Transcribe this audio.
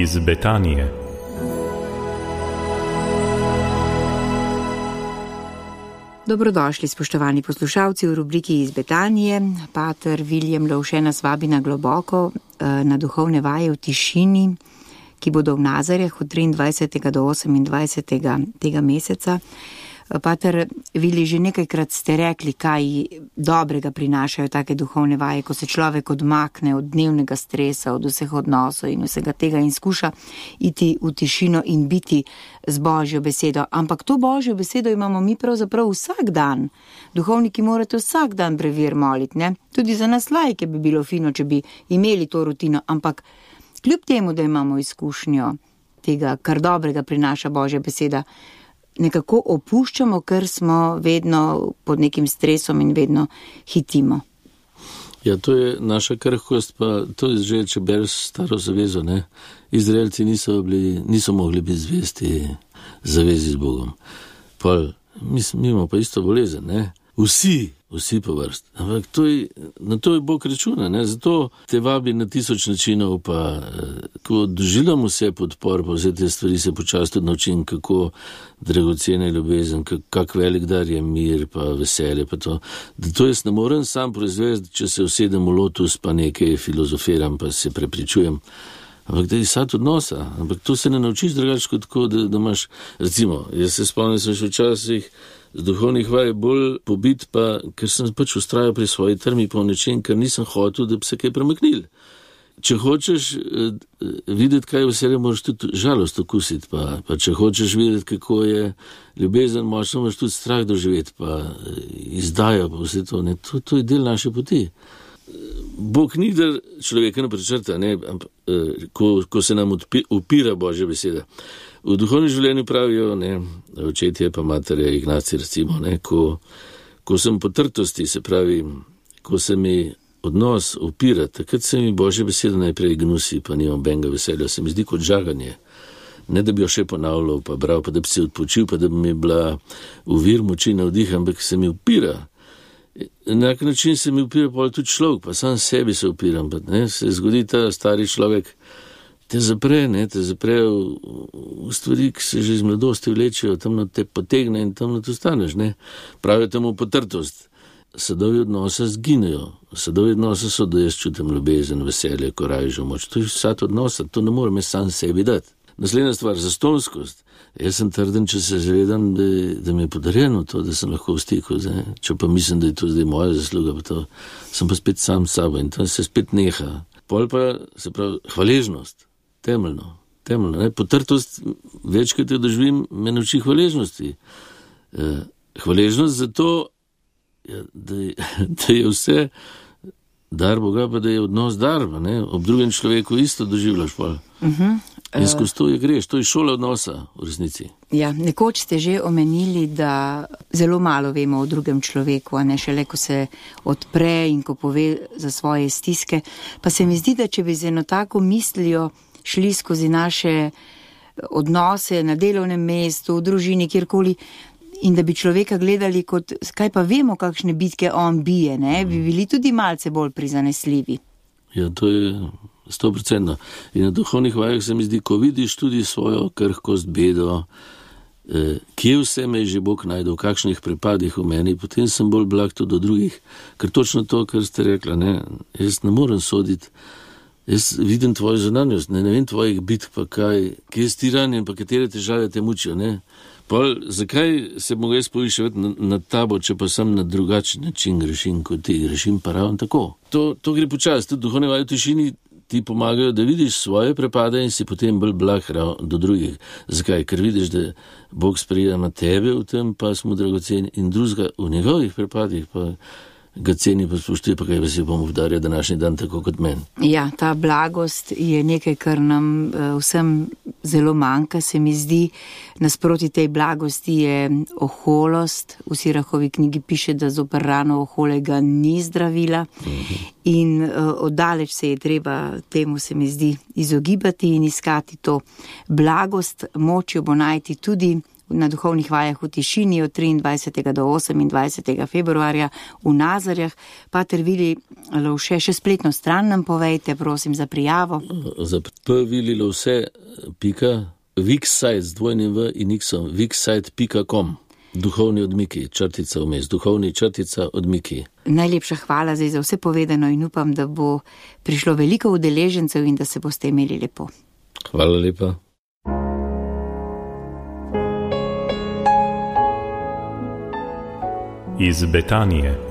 iz Betanije. Dobrodošli, spoštovani poslušalci v rubriki iz Betanije. Pater William Lovše nas vabi na globoko, eh, na duhovne vaje v tišini, ki bodo v Nazareh od 23. do 28. tega meseca. Pater Vili, že nekajkrat ste rekli, kaj dobrega prinašajo take duhovne vaje, ko se človek odmakne od dnevnega stresa, od vseh odnosov in vsega tega in skuša iti v tišino in biti z Božjo besedo. Ampak to Božjo besedo imamo mi pravzaprav vsak dan. Duhovniki morate vsak dan brevir moliti, ne? Tudi za nas lajke bi bilo fino, če bi imeli to rutino, ampak kljub temu, da imamo izkušnjo tega, kar dobrega prinaša Božja beseda, nekako opuščamo, ker smo vedno pod nekim stresom in vedno hitimo. Ja, to je naša krhkost, pa to je že, če bereš staro zavezo. Ne? Izraelci niso, bili, niso mogli biti zvesti zavezi z Bogom. Pa, mi, mi imamo pa isto bolezen, ne? vsi vsi po vrst. Ampak to je, na to je Bog računa, ne? zato te vabi na tisoč načinov, pa eh, ko doživljam vse podpor, pa vse te stvari se počasi naučim, kako dragocene ljubezen, kak velik dar je mir, pa veselje, pa to. Da to jaz ne morem sam proizvesti, če se usedem v lotus, pa nekaj filozofiram, pa se prepričujem. Ampak da je sad odnosa, ampak to se ne naučiš drugače kot tako, da, da imaš, recimo, jaz se spomnim, sem še včasih z duhovnih vaj bolj pobit, pa ker sem pač ustrajal pri svoji trmi po nečem, ker nisem hotel, da bi se kaj premaknil. Če hočeš eh, videti, kaj je vse, moraš tudi žalost okusiti, pa, pa če hočeš videti, kako je ljubezen, moraš tudi strah doživeti, pa eh, izdaja pa vse to, to, to je del naše poti. Bog ni da človeka ne prečrta, ne, eh, ko, ko se nam upira Božja beseda. V duhovnem življenju pravijo, ne, očetje pa matere, Ignaci, recimo, ne, ko, ko sem potrtosti, se pravi, ko se mi odnos upira, takrat se mi božje besede najprej gnusi, pa nimam benga veselja, se mi zdi kot žaganje. Ne da bi jo še ponavljal, pa bral, pa da bi se odpočil, pa da bi mi bila uvir moči na vdih, ampak se mi upira. Na nek način se mi upira tudi človek, pa sam sebi se upiram, pa ne, se zgodi ta stari človek te zapre, ne, te zapre v, v stvari, ki se že iz mladosti vlečejo, tam na te potegne in tam na to staneš. Ne. Pravijo temu potrtost. Sadovi odnose zginejo, sadovi odnose so, da jaz čutim ljubezen, veselje, korajžo, moč. To je vsat odnos, to ne morem sam sebi dati. Naslednja stvar, zastonskost. Jaz sem trden, če se zavedam, da, da mi je podarjeno to, da sem lahko v stiku. Zdaj. Če pa mislim, da je to zdaj moja zasluga, pa to, sem pa spet sam s sabo in tam se spet neha. Pol pa se pravi hvaležnost temeljno. Temeljno Potrtost, večkrat jo doživim, me nauči hvaležnosti. Eh, hvaležnost za to, ja, da, je, da je vse dar Boga, pa da je odnos dar. Ne? Ob drugem človeku isto doživljaš. Uh -huh. In skozi to je greš, to je šola odnosa v resnici. Ja, nekoč ste že omenili, da zelo malo vemo o drugem človeku, a ne šele, ko se odpre in ko pove za svoje stiske. Pa se mi zdi, da če bi z eno tako mislijo šli skozi naše odnose na delovnem mestu, v družini, kjerkoli. In da bi človeka gledali kot, kaj pa vemo, kakšne bitke on bije, ne? bi bili tudi malce bolj prizanesljivi. Ja, to je sto procentno. In na duhovnih vajah se mi zdi, ko vidiš tudi svojo krhkost, bedo, eh, kje vse me je že Bog najdel, v kakšnih prepadih v meni, potem sem bolj blag tudi do drugih. Ker točno to, kar ste rekla, ne, jaz ne morem soditi. Jaz vidim tvojo zunanjost, ne, ne vem tvojih bitk, pa kaj, kje je stiranje in pa katere težave te mučijo. Pol, zakaj se mogo jaz povišati na, na tabo, če pa sem na drugačen način grešim kot ti, grešim pa ravno tako. To, to gre počasi, tudi duhovne vaje v tišini ti pomagajo, da vidiš svoje prepade in si potem bolj blag do drugih. Zakaj? Ker vidiš, da Bog sprejema tebe v tem, pa smo dragoceni in drugega v njegovih prepadih. Pa, ga ceni, pa spoštuje, pa kaj vas je bom udaril današnji dan, tako kot meni. Ja, ta blagost je nekaj, kar nam uh, vsem zelo manjka, se mi zdi. Nasproti tej blagosti je oholost. V Sirahovi knjigi piše, da zoper rano oholega ni zdravila. Mhm. In uh, oddaleč se je treba temu, se mi zdi, izogibati in iskati to blagost. Moč jo bo najti tudi na duhovnih vajah v tišini od 23. do 28. februarja v Nazarjah. Pater Vili Lovše, še spletno stran nam povejte, prosim, za prijavo. Za prvili Lovše, pika, viksajt z dvojnim v in niksom, viksajt.com. Duhovni odmiki, črtica vmes, duhovni črtica odmiki. Najlepša hvala zdaj za vse povedano in upam, da bo prišlo veliko udeležencev in da se boste imeli lepo. Hvala lepa. Iz Betanije.